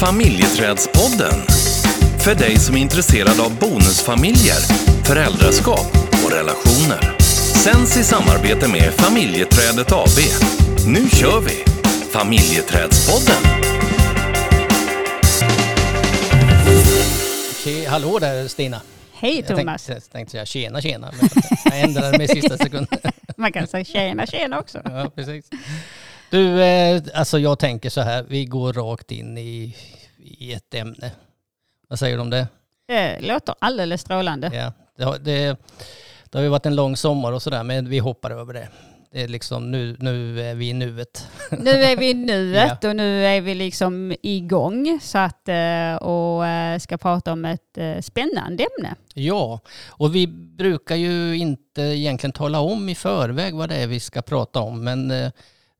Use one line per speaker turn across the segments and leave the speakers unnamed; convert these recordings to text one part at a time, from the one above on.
Familjeträdspodden. För dig som är intresserad av bonusfamiljer, föräldraskap och relationer. Sänds i samarbete med Familjeträdet AB. Nu kör vi! Familjeträdspodden.
Tje, hallå där Stina.
Hej
Jag
Thomas.
tänkte, jag tänkte säga tjena tjena, men jag ändrade mig i sista sekunden.
Man kan säga tjena tjena också.
Ja, precis. Du, eh, alltså jag tänker så här, vi går rakt in i, i ett ämne. Vad säger du om det?
Det låter alldeles strålande.
Ja, det, har- det, det har ju varit en lång sommar och sådär, men vi hoppar över det. Det är liksom nu, nu är vi i nuet.
Nu är vi i nuet och nu är vi liksom igång så att, eh, och eh, ska prata om ett spännande ämne.
Ja, och vi brukar ju inte egentligen tala om i förväg vad det är vi ska prata om, men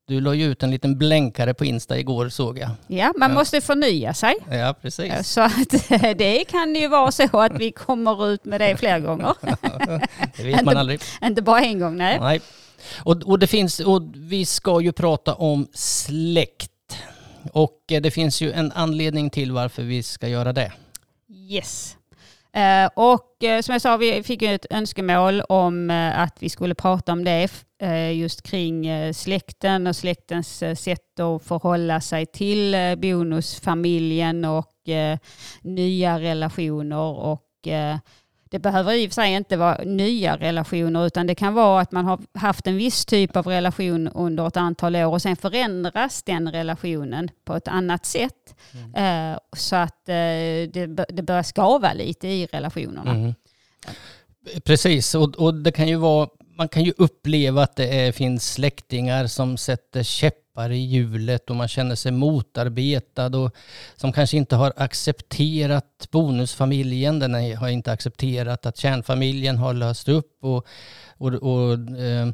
du la ju ut en liten blänkare på Insta igår såg jag.
Ja, man
Ja.
måste förnya sig.
Ja, precis.
Så att det kan ju vara så att vi kommer ut med det fler gånger.
Det vet man aldrig.
Inte bara en gång, nej.
Nej. Och, och det finns, och vi ska ju prata om släkt. Och eh, det finns ju en anledning till varför vi ska göra det.
Yes. Eh, och eh, som jag sa, vi fick ju ett önskemål om eh, att vi skulle prata om det just kring släkten och släktens sätt att förhålla sig till bonusfamiljen och nya relationer och det behöver i och för sig inte vara nya relationer utan det kan vara att man har haft en viss typ av relation under ett antal år och sen förändras den relationen på ett annat sätt. Eh, så att eh, det, bör- det börjar skava lite i relationerna.
Mm. Precis, och, och det kan ju vara, man kan ju uppleva att det är, finns släktingar som sätter käppar i hjulet och man känner sig motarbetad och som kanske inte har accepterat bonusfamiljen, den har inte accepterat att kärnfamiljen har löst upp och, och, och, eh,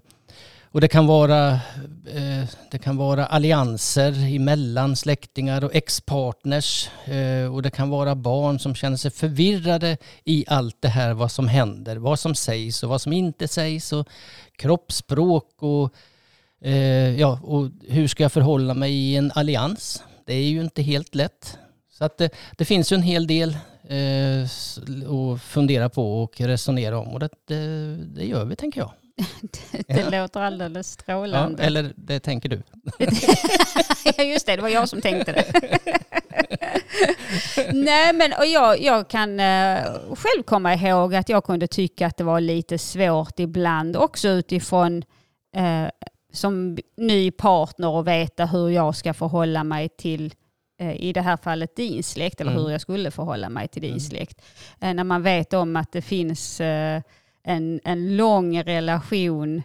och det kan vara eh, det kan vara allianser emellan släktingar och ex-partners eh, och det kan vara barn som känner sig förvirrade i allt det här vad som händer, vad som sägs och vad som inte sägs och kroppsspråk och eh, ja, och hur ska jag förhålla mig i en allians? Det är ju inte helt lätt. Så att det, det finns ju en hel del eh, att fundera på och resonera om och det, det, det gör vi tänker jag.
Det låter alldeles
Ja,
strålande.
eller det tänker du.
Ja, just det, det var jag som tänkte det. Nej, men och jag, jag kan eh, själv komma ihåg att jag kunde tycka att det var lite svårt ibland också utifrån eh, som ny partner att veta hur jag ska förhålla mig till eh, i det här fallet din släkt eller
Mm.
hur jag skulle förhålla mig till din
Mm.
släkt. Eh, när man vet om att det finns eh, en, en lång relation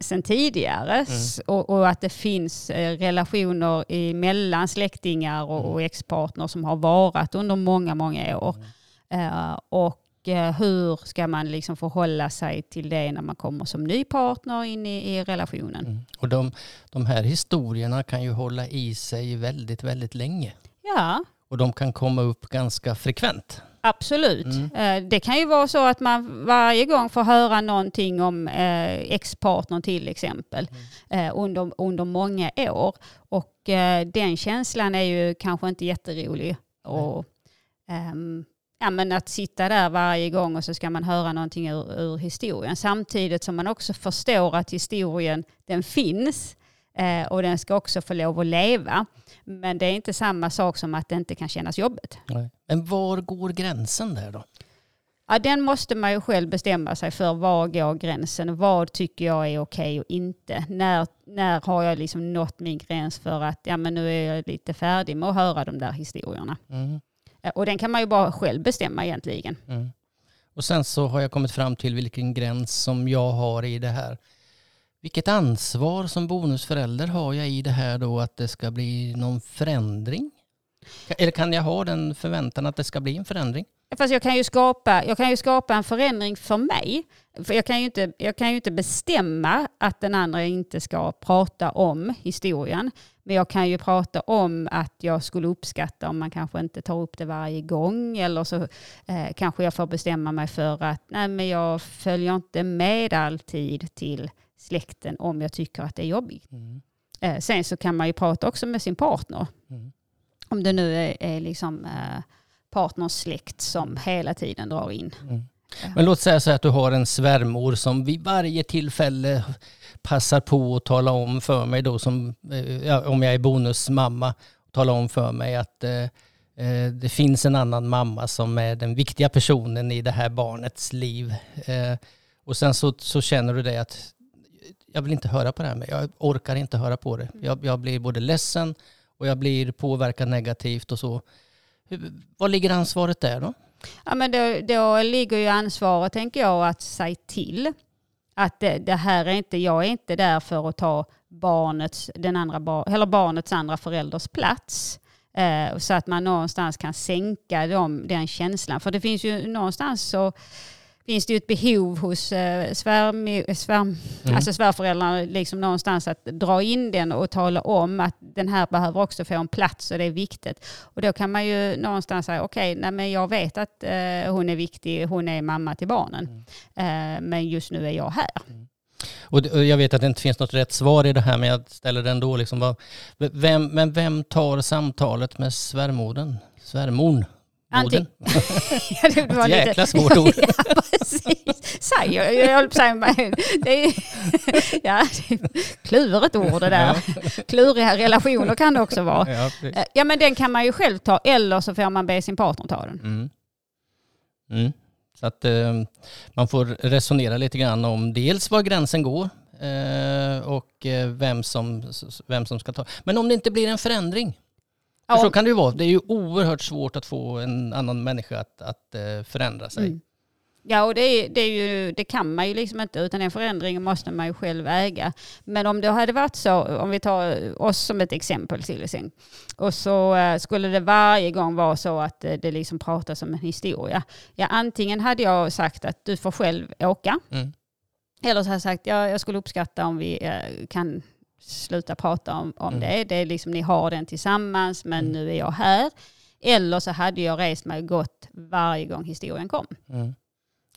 sen tidigare S- och, och att det finns relationer mellan släktingar och, och ex-partner som har varat under många, många år. Eh, och hur ska man liksom förhålla sig till det när man kommer som ny partner in i, i relationen?
Mm. Och de, de här historierna kan ju hålla i sig väldigt, väldigt länge.
Ja,
Och de kan komma upp ganska frekvent.
Absolut.
Mm.
Eh, Det kan ju vara så att man varje gång får höra någonting om eh, ex-partnern till exempel
Mm.
eh, under, under många år. Och eh, den känslan är ju kanske inte jätterolig. Och, ehm, ja, men att sitta där varje gång och så ska man höra någonting ur, ur historien. Samtidigt som man också förstår att historien den finns eh, och den ska också få lov att leva. Men det är inte samma sak som att det inte kan kännas jobbigt.
Men var går gränsen där då?
Ja, den måste man ju själv bestämma sig för. Var går gränsen? Vad tycker jag är okej och inte? När, när har jag liksom nått min gräns för att ja, men nu är jag lite färdig med att höra de där historierna?
Mm.
Eh, Och den kan man ju bara själv bestämma egentligen.
Mm. Och sen så har jag kommit fram till vilken gräns som jag har i det här. Vilket ansvar som bonusförälder har jag i det här då att det ska bli någon förändring? Eller kan jag ha den förväntan att det ska bli en förändring?
Fast jag kan ju skapa, jag kan ju skapa en förändring för mig. För jag kan, ju inte, jag kan ju inte bestämma att den andra inte ska prata om historien. Men jag kan ju prata om att jag skulle uppskatta om man kanske inte tar upp det varje gång. Eller så eh, kanske jag får bestämma mig för att nej, men jag följer inte med alltid till släkten om jag tycker att det är jobbigt.
Mm.
Eh, sen så kan man ju prata också med sin partner.
Mm.
Om det nu är, är liksom eh, partners släkt som hela tiden drar in.
Mm. Men låt säga så att du har en svärmor som vid varje tillfälle passar på att tala om för mig då som, eh, om jag är bonusmamma, tala om för mig att eh, eh, det finns en annan mamma som är den viktiga personen i det här barnets liv. Och sen så, så känner du det att jag vill inte höra på det här, men jag orkar inte höra på det. Jag, jag blir både ledsen och jag blir påverkad negativt och så. Var ligger ansvaret där då?
Ja, men då, då ligger ju ansvaret, tänker jag, att säga till. Att det, det, här är inte, jag är inte där för att ta barnets, den andra eller barnets andra förälders plats. Eh, så att man någonstans kan sänka dem, den känslan. För det finns ju någonstans så finns det ju ett behov hos eh, svär, svär, mm. alltså svärföräldrarna liksom någonstans att dra in den och tala om att den här behöver också få en plats och det är viktigt. Och då kan man ju någonstans säga okej, okay, jag vet att eh, hon är viktig, hon är mamma till barnen. Mm. Eh, men just nu är jag här. Mm.
Och jag vet att det inte finns något rätt svar i det här men jag ställer det ändå. Liksom, vem, men vem tar samtalet med svärmodern? Svärmorn? Anting ja, det var Ett jäkla lite... svårt ord.
ja, precis. Säg, jag, jag håller på att säga, det är, ja, klurigt ord det där. Ja. Kluriga relationer kan det också vara. Ja, ja, men den kan man ju själv ta eller så får man be sin partner ta den.
Mm. Mm. Så att eh, man får resonera lite grann om dels var gränsen går eh, och eh, vem, som, vem som ska ta. Men om det inte blir en förändring, Ja. så kan det ju vara. Det är ju oerhört svårt att få en annan människa att, att eh, förändra sig. Mm.
Ja, och det, är, det, är ju, det kan man ju liksom inte, utan den förändringen måste man ju själv äga. Men om det hade varit så, om vi tar oss som ett exempel till exempel, och så uh, skulle det varje gång vara så att uh, det liksom pratas om en historia. Ja, antingen hade jag sagt att du får själv åka, mm. eller så hade jag sagt ja, jag skulle uppskatta om vi kan sluta prata om, om mm. det. Det är liksom, ni har den tillsammans, men mm. nu är jag här. Eller så hade jag rest mig och gått varje gång historien kom. Mm.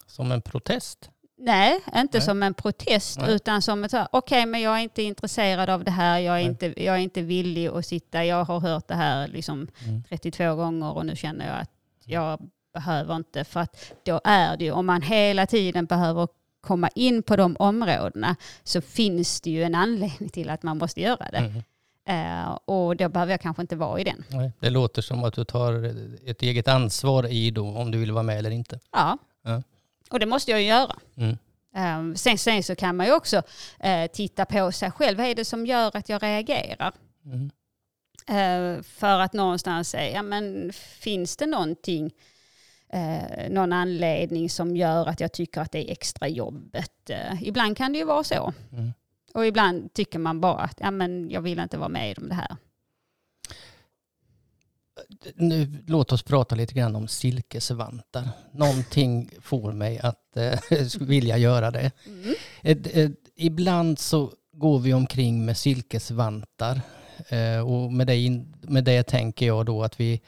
Som en protest?
Nej, inte Nej. som en protest Nej. utan som ett okej okay, men jag är inte intresserad av det här, jag är, inte, jag är inte villig att sitta, jag har hört det här liksom mm. 32 gånger och nu känner jag att jag behöver inte för att då är det ju, om man hela tiden behöver komma in på de områdena så finns det ju en anledning till att man måste göra det. Mm. Uh, och då behöver jag kanske inte vara i den.
Nej, det låter som att du tar ett eget ansvar i då om du vill vara med eller inte.
Ja, ja. och det måste jag ju göra. Mm. Um, sen, sen, så kan man ju också uh, titta på sig själv. Vad är det som gör att jag reagerar? Mm. Uh, för att någonstans säga, ja men finns det någonting eh, någon anledning som gör att jag tycker att det är extra jobbet. Eh, ibland kan det ju vara så. Mm. Och ibland tycker man bara att ja, men jag vill inte vara med om det här.
Nu, låt oss prata lite grann om silkesvantar. Någonting får mig att eh, vilja göra det. Mm. Eh, ibland så går vi omkring med silkesvantar. Eh, och med det, med det tänker jag då att vi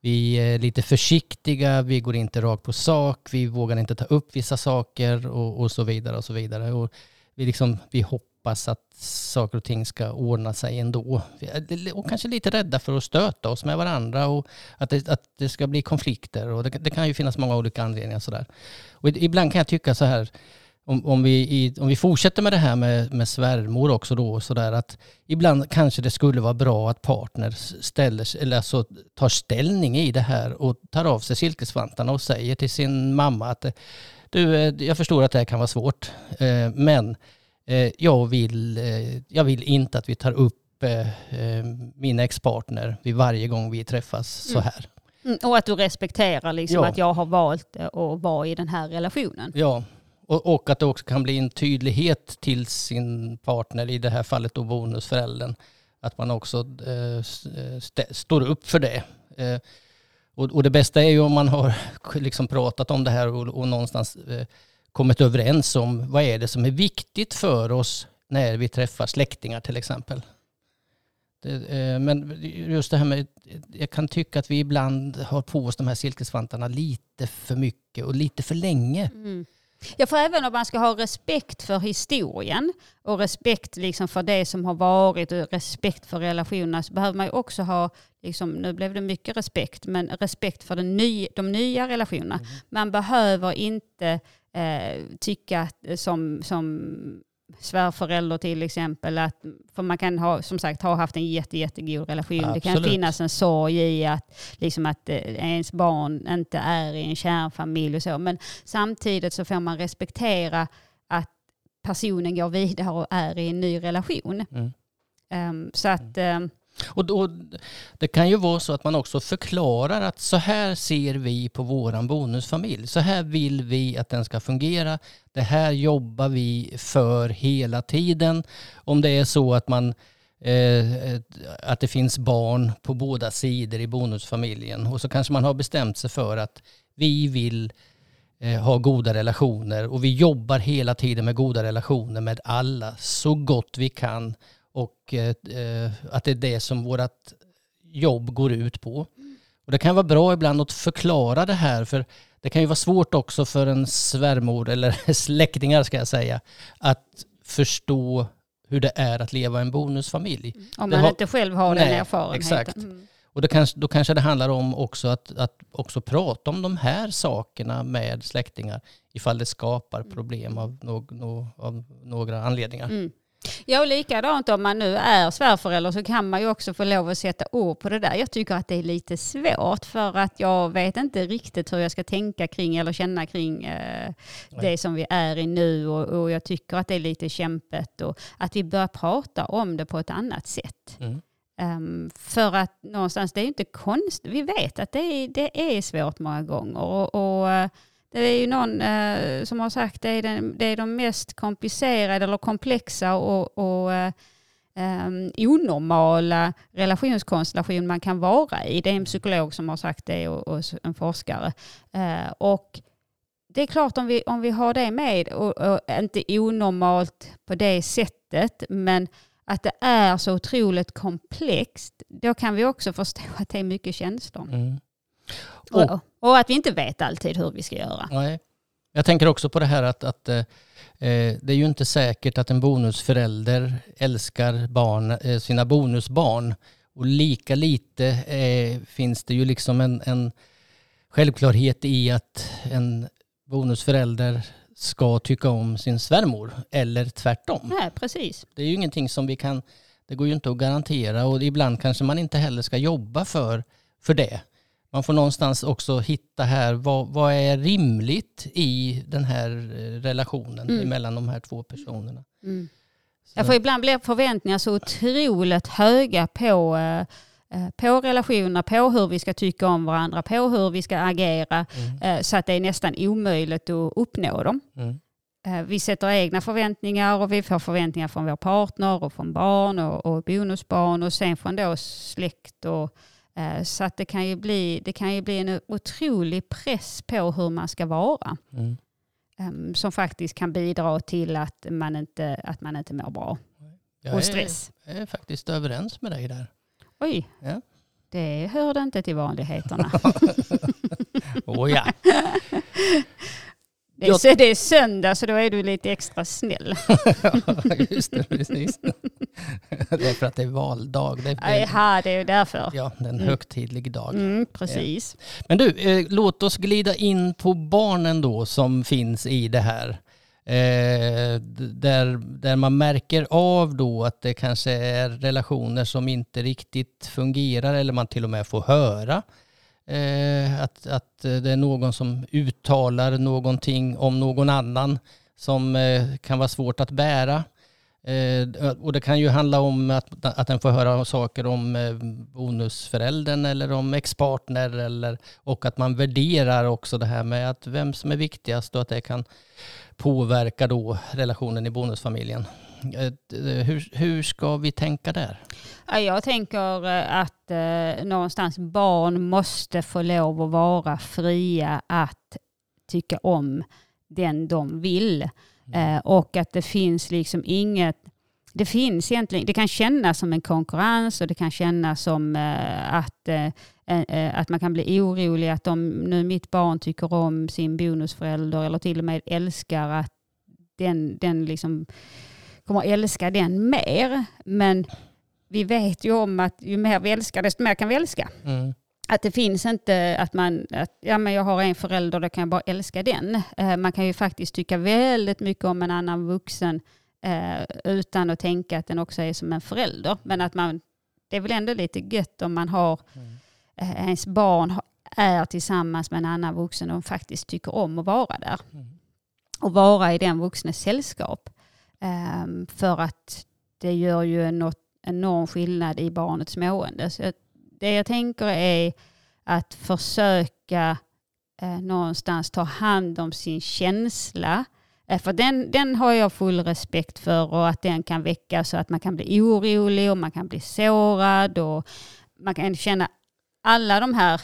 vi är lite försiktiga, vi går inte rakt på sak, vi vågar inte ta upp vissa saker och, och så vidare och så vidare. Och vi, liksom, vi hoppas att saker och ting ska ordna sig ändå. Och kanske lite rädda för att stöta oss med varandra och att det, att det ska bli konflikter. Och det, det kan ju finnas många olika anledningar. Sådär. Och ibland kan jag tycka så här, om, om, vi, om vi fortsätter med det här med, med svärmor också då, så där att ibland kanske det skulle vara bra att partner ställer, eller alltså tar ställning i det här och tar av sig silkesvantarna och säger till sin mamma att du, eh, jag förstår att det här kan vara svårt, eh, men eh, jag vill, jag vill inte att vi tar upp min expartner vid varje gång vi träffas så mm. här.
Mm, och att du respekterar liksom ja. att jag har valt att vara i den här relationen.
Ja, och, och, att det också kan bli en tydlighet till sin partner, i det här fallet då bonusföräldern. Att man också eh, eh st står upp för det. Eh, och, och, det bästa är ju om man har liksom pratat om det här och, och någonstans eh, kommit överens om vad är det som är viktigt för oss när vi träffar släktingar till exempel. Det, eh, men just det här med, jag kan tycka att vi ibland har på oss de här silkesvantarna lite för mycket och lite för länge. Mm.
Ja, för även om man ska ha respekt för historien och respekt liksom för det som har varit och respekt för relationerna så behöver man ju också ha liksom, nu blev det mycket respekt, men respekt för den ny, de nya relationerna.
Mm.
Man behöver inte eh, tycka att- som, som svärförälder till exempel, att, för man kan ha, som sagt ha haft en jätte, jättegod relation. Det kan
Absolut.
finnas en sorg i att, liksom att eh, ens barn inte är i en kärnfamilj och så, men samtidigt så får man respektera att personen går vidare och är i en ny relation.
Mm.
Ehm, så att, ehm,
och då, det kan ju vara så att man också förklarar att så här ser vi på våran bonusfamilj. Så här vill vi att den ska fungera. Det här jobbar vi för hela tiden. Om det är så att man eh, att det finns barn på båda sidor i bonusfamiljen och så kanske man har bestämt sig för att vi vill eh, ha goda relationer och vi jobbar hela tiden med goda relationer med alla så gott vi kan och eh, att det är det som vårt jobb går ut på. Och det kan vara bra ibland att förklara det här för det kan ju vara svårt också för en svärmor eller släktingar ska jag säga att förstå hur det är att leva i en bonusfamilj.
om
Det
man
har-
inte själv har den
Nej,
erfarenheten.
exakt.
Mm.
Och det kanske, då kanske det handlar om också att, att också prata om de här sakerna med släktingar ifall det skapar problem av, no, no, av några anledningar.
Mm. Ja, och likadant om man nu är svärförälder så kan man ju också få lov att sätta ord på det där. Jag tycker att det är lite svårt för att jag vet inte riktigt hur jag ska tänka kring eller känna kring eh, det som vi är i nu och, och jag tycker att det är lite kämpigt och att vi börjar prata om det på ett annat sätt.
Mm.
Ehm, för att någonstans, det är ju inte konstigt, vi vet att det är, det är svårt många gånger och, och eh, det är ju någon eh, som har sagt det är, den, det är de mest komplicerade eller komplexa och, och eh, um, onormala relationskonstellation man kan vara i. Det är en psykolog som har sagt det och, och en forskare. Eh, och det är klart om vi, om vi har det med, och, och inte onormalt på det sättet, men att det är så otroligt komplext, då kan vi också förstå att det är mycket känslor.
Mm. Och,
Och, att vi inte vet alltid hur vi ska göra.
nej. Jag tänker också på det här att, att eh, eh, det är ju inte säkert att en bonusförälder älskar barn, eh, sina bonusbarn. Och lika lite eh, finns det ju liksom en, en självklarhet i att en bonusförälder ska tycka om sin svärmor eller tvärtom.
Nej, precis.
Det är ju ingenting som vi kan, det går ju inte att garantera och ibland kanske man inte heller ska jobba för, för det. Man får någonstans också hitta här, vad, vad är rimligt i den här eh, relationen
Mm.
mellan de här två personerna.
Mm.
Så-
Ja, för ibland blir förväntningar så otroligt höga på, eh, eh, på relationer, på hur vi ska tycka om varandra, på hur vi ska agera,
Mm.
så att det är nästan omöjligt att uppnå dem.
Mm.
Vi sätter egna förväntningar och vi får förväntningar från vår partner och från barn och, och bonusbarn och sen från då släkt. Och, så att det kan, ju bli, det kan ju bli en otrolig press på hur man ska vara.
Mm.
eh, Som faktiskt kan bidra till att man inte, att man inte mår bra.
Jag
Och
är,
stress.
jag är faktiskt överens med dig där.
Oj,
Ja.
det hörde inte till vanligheterna.
Åh ja.
Det är, det är söndag så då är du lite extra snäll.
just det, precis. det är för att det är valdag. Det är,
Jaha, det är därför.
ja, det är en
Mm.
högtidlig dag.
Mm, precis.
Men du, eh, låt oss glida in på barnen då som finns i det här. Eh, där, där man märker av då att det kanske är relationer som inte riktigt fungerar eller man till och med får höra eh, att, att eh, det är någon som uttalar någonting om någon annan som eh, kan vara svårt att bära. Eh, och det kan ju handla om att, att den får höra saker om eh, bonusföräldern eller om expartner eller, och att man värderar också det här med att vem som är viktigast och att det kan påverka då relationen i bonusfamiljen. Eh, Hur, hur ska vi tänka där?
Ja, jag tänker eh, att eh, någonstans barn måste få lov att vara fria att tycka om den de vill. Eh, och att det finns liksom inget det finns egentligen, det kan kännas som en konkurrens och det kan kännas som att, att man kan bli orolig att om nu mitt barn tycker om sin bonusförälder eller till och med älskar att den, den liksom kommer älska den mer. Men vi vet ju om att ju mer vi älskar desto mer kan vi älska.
Mm.
Att det finns inte att man, att, ja men jag har en förälder, då kan jag bara älska den. Eh, man kan ju faktiskt tycka väldigt mycket om en annan vuxen eh, utan att tänka att den också är som en förälder. Men att man, det är väl ändå lite gött om man har,
Mm.
eh, ens barn är tillsammans med en annan vuxen och faktiskt tycker om att vara där.
Mm.
Och vara i den vuxnes sällskap. Ehm, för att det gör ju en enorm skillnad i barnets mående. Så det jag tänker är att försöka eh, någonstans ta hand om sin känsla. Eh, för den, den har jag full respekt för och att den kan väcka så att man kan bli orolig och man kan bli sårad och man kan känna alla de här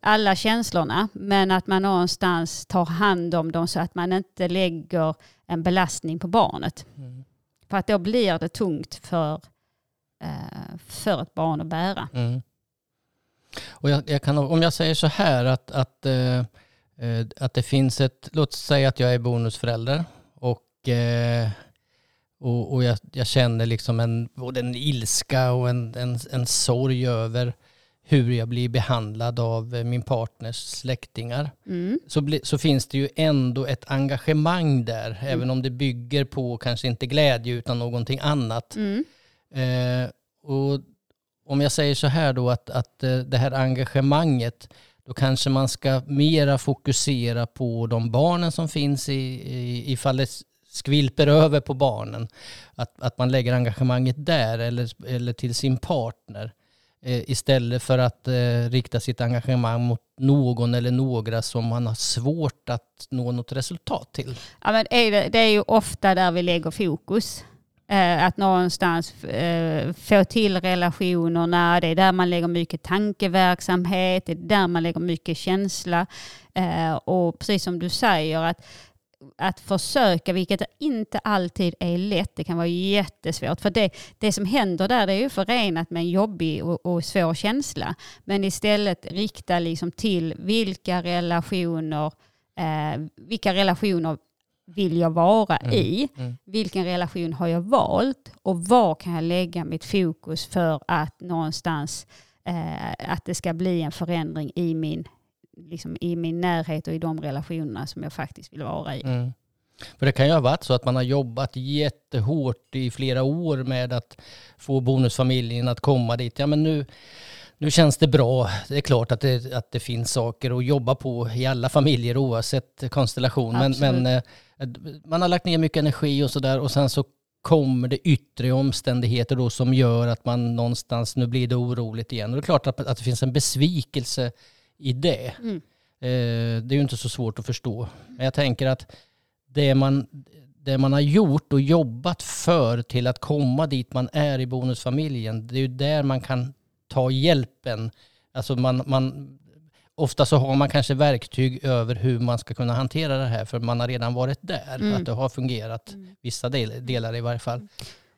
alla känslorna men att man någonstans tar hand om dem så att man inte lägger en belastning på barnet.
Mm.
För att då blir det tungt för, eh, för ett barn att bära.
Mm. Och jag, jag kan, om jag säger så här att, att, eh, eh, att det finns ett, låt säga att jag är bonusförälder och, eh, och, och jag, jag känner liksom en, både en ilska och en, en, en sorg över hur jag blir behandlad av eh, min partners släktingar.
Mm.
Så, bli, så finns det ju ändå ett engagemang där, även om det bygger på kanske inte glädje utan någonting annat.
Mm.
Eh, och om jag säger så här då att, att eh, det här engagemanget, då kanske man ska mera fokusera på de barnen som finns i, i ifall det skvilper över på barnen. Att, att man lägger engagemanget där eller, eller till sin partner. Eh, istället för att eh, rikta sitt engagemang mot någon eller några som man har svårt att nå något resultat till.
Ja, men är det, det är ju ofta där vi lägger fokus. Eh, att någonstans eh, få till relationerna, det är där man lägger mycket tankeverksamhet, det är där man lägger mycket känsla. Eh, och precis som du säger, att, att försöka, vilket inte alltid är lätt, det kan vara jättesvårt. För det, det som händer där det är ju förenat med en jobbig och, och svår känsla. Men istället rikta liksom till vilka relationer, eh, vilka relationer vill jag vara
Mm.
i?
Mm.
Vilken relation har jag valt? Och var kan jag lägga mitt fokus för att någonstans eh, att det ska bli en förändring i min, liksom, i min närhet och i de relationerna som jag faktiskt vill vara i.
Mm. För det kan ju ha varit så att man har jobbat jättehårt i flera år med att få bonusfamiljen att komma dit. Ja men nu, nu känns det bra. Det är klart att det, att det finns saker att jobba på i alla familjer oavsett konstellation. Men,
Absolut.
men eh, man har lagt ner mycket energi och sådär och sen så kommer det yttre omständigheter då som gör att man någonstans, nu blir det oroligt igen. Och det är klart att, att det finns en besvikelse i det.
Mm.
Eh, det är ju inte så svårt att förstå. Men jag tänker att det man, det man har gjort och jobbat för till att komma dit man är i bonusfamiljen, det är ju där man kan ta hjälpen. Alltså man, man, ofta så har man kanske verktyg över hur man ska kunna hantera det här för man har redan varit där.
Mm.
Att det har fungerat,
Mm.
vissa del, delar i varje fall.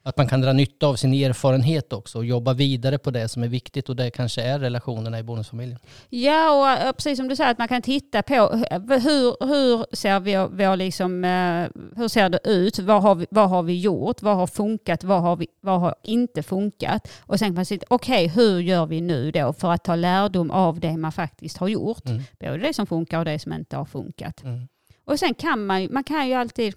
Att man kan dra nytta av sin erfarenhet också och jobba vidare på det som är viktigt och det kanske är relationerna i bonusfamiljen.
Ja, och eh, precis som du säger att man kan titta på eh, hur, hur ser vi, vår liksom, eh, hur ser det ut? Vad har, vi, vad har vi gjort? Vad har funkat? Vad har, vi, vad har inte funkat? Och sen kan man säga, okej, hur gör vi nu då för att ta lärdom av det man faktiskt har gjort?
Mm.
Både det som funkar och det som inte har funkat.
Mm.
Och sen kan man, man kan ju alltid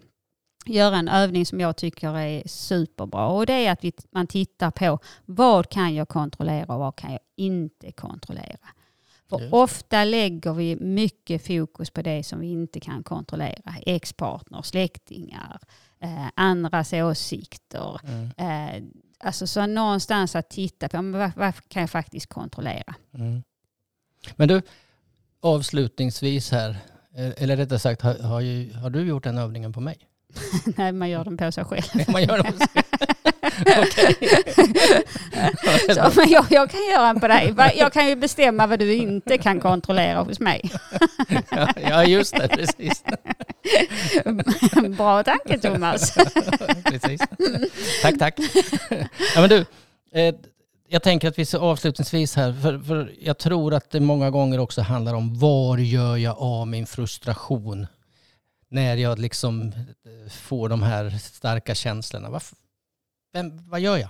göra en övning som jag tycker är superbra och det är att vi, man tittar på vad kan jag kontrollera och vad kan jag inte kontrollera. För ofta lägger vi mycket fokus på det som vi inte kan kontrollera. Ex-partner, släktingar, eh, andras åsikter.
Mm.
Eh, alltså så någonstans att titta på vad, vad kan jag faktiskt kontrollera.
Mm. Men du, avslutningsvis här, eh, eller rättare sagt, har, har, ju, har du gjort den övningen på mig?
när man gör den på sig själv.
Man gör det på sig.
Så, men jag, jag kan göra en på dig. Jag kan ju bestämma vad du inte kan kontrollera hos mig.
Ja, just det, precis.
Bra tanke Thomas.
precis. Tack, tack. Ja, men du, eh, jag tänker att vi så avslutningsvis här, för, för jag tror att det många gånger också handlar om var gör jag av min frustration när jag liksom eh, får de här starka känslorna. Vad, vem, vad gör jag?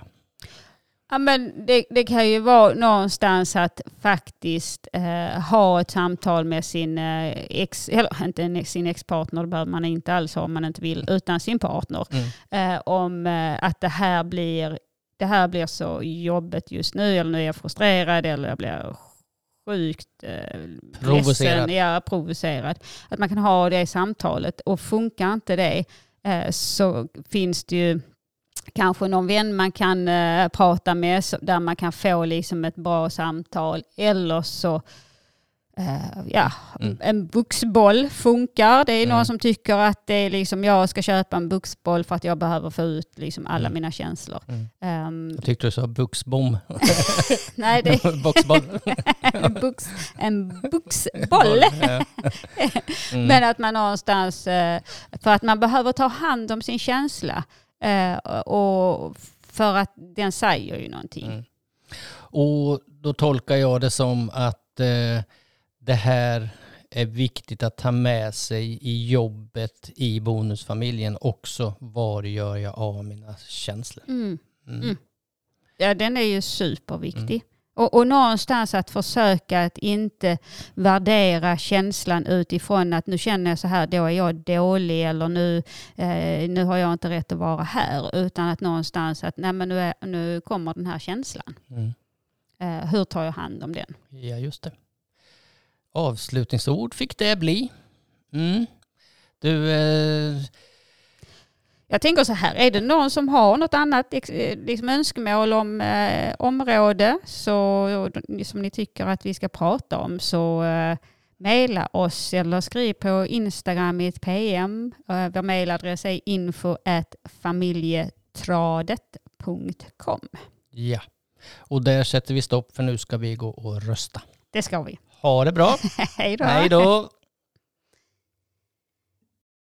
Ja, men det, det kan ju vara någonstans att faktiskt eh, ha ett samtal med sin eh, ex, eller inte sin ex-partner, det behöver man inte alls ha om man inte vill, utan sin partner.
Mm.
Eh, om eh, att det här, blir, det här blir så jobbigt just nu, eller nu är jag frustrerad, eller jag blir sjukt eh,
Provocerad.
ledsen, ja, provocerad. Att man kan ha det samtalet och funkar inte det eh, så finns det ju kanske någon vän man kan eh, prata med så, där man kan få liksom ett bra samtal eller så eh, ja,
Mm.
en buxboll funkar. Det är
Mm.
någon som tycker att det är liksom, jag ska köpa en buxboll för att jag behöver få ut liksom alla
Mm.
mina känslor. Ehm,
Jag tyckte du sa buxbom.
nej, det är
Boxboll.
en, bux, en buxboll.
Ja. Mm.
Men att man någonstans, eh, för att man behöver ta hand om sin känsla. eh, Och för att den säger ju någonting.
Mm. Och då tolkar jag det som att eh, det här är viktigt att ta med sig i jobbet i bonusfamiljen också. Var gör jag av mina känslor?
Mm.
Mm.
Mm. Ja, den är ju superviktig. Och, och någonstans att försöka att inte värdera känslan utifrån att nu känner jag så här, då är jag dålig eller nu, eh, nu har jag inte rätt att vara här. Utan att någonstans att nej, men nu, är, nu kommer den här känslan.
Mm.
Eh, hur tar jag hand om den?
Ja, just det. Avslutningsord fick det bli. Mm. Du, eh,
Jag tänker så här, är det någon som har något annat eh, liksom önskemål om eh, område så, som ni tycker att vi ska prata om så eh, mejla oss eller skriv på Instagram i ett PM. Eh, vår mejladress är info familjetradet.com.
ja. Och där sätter vi stopp för nu ska vi gå och rösta.
Det ska vi.
Ha det bra.
Hej då!
Hej då.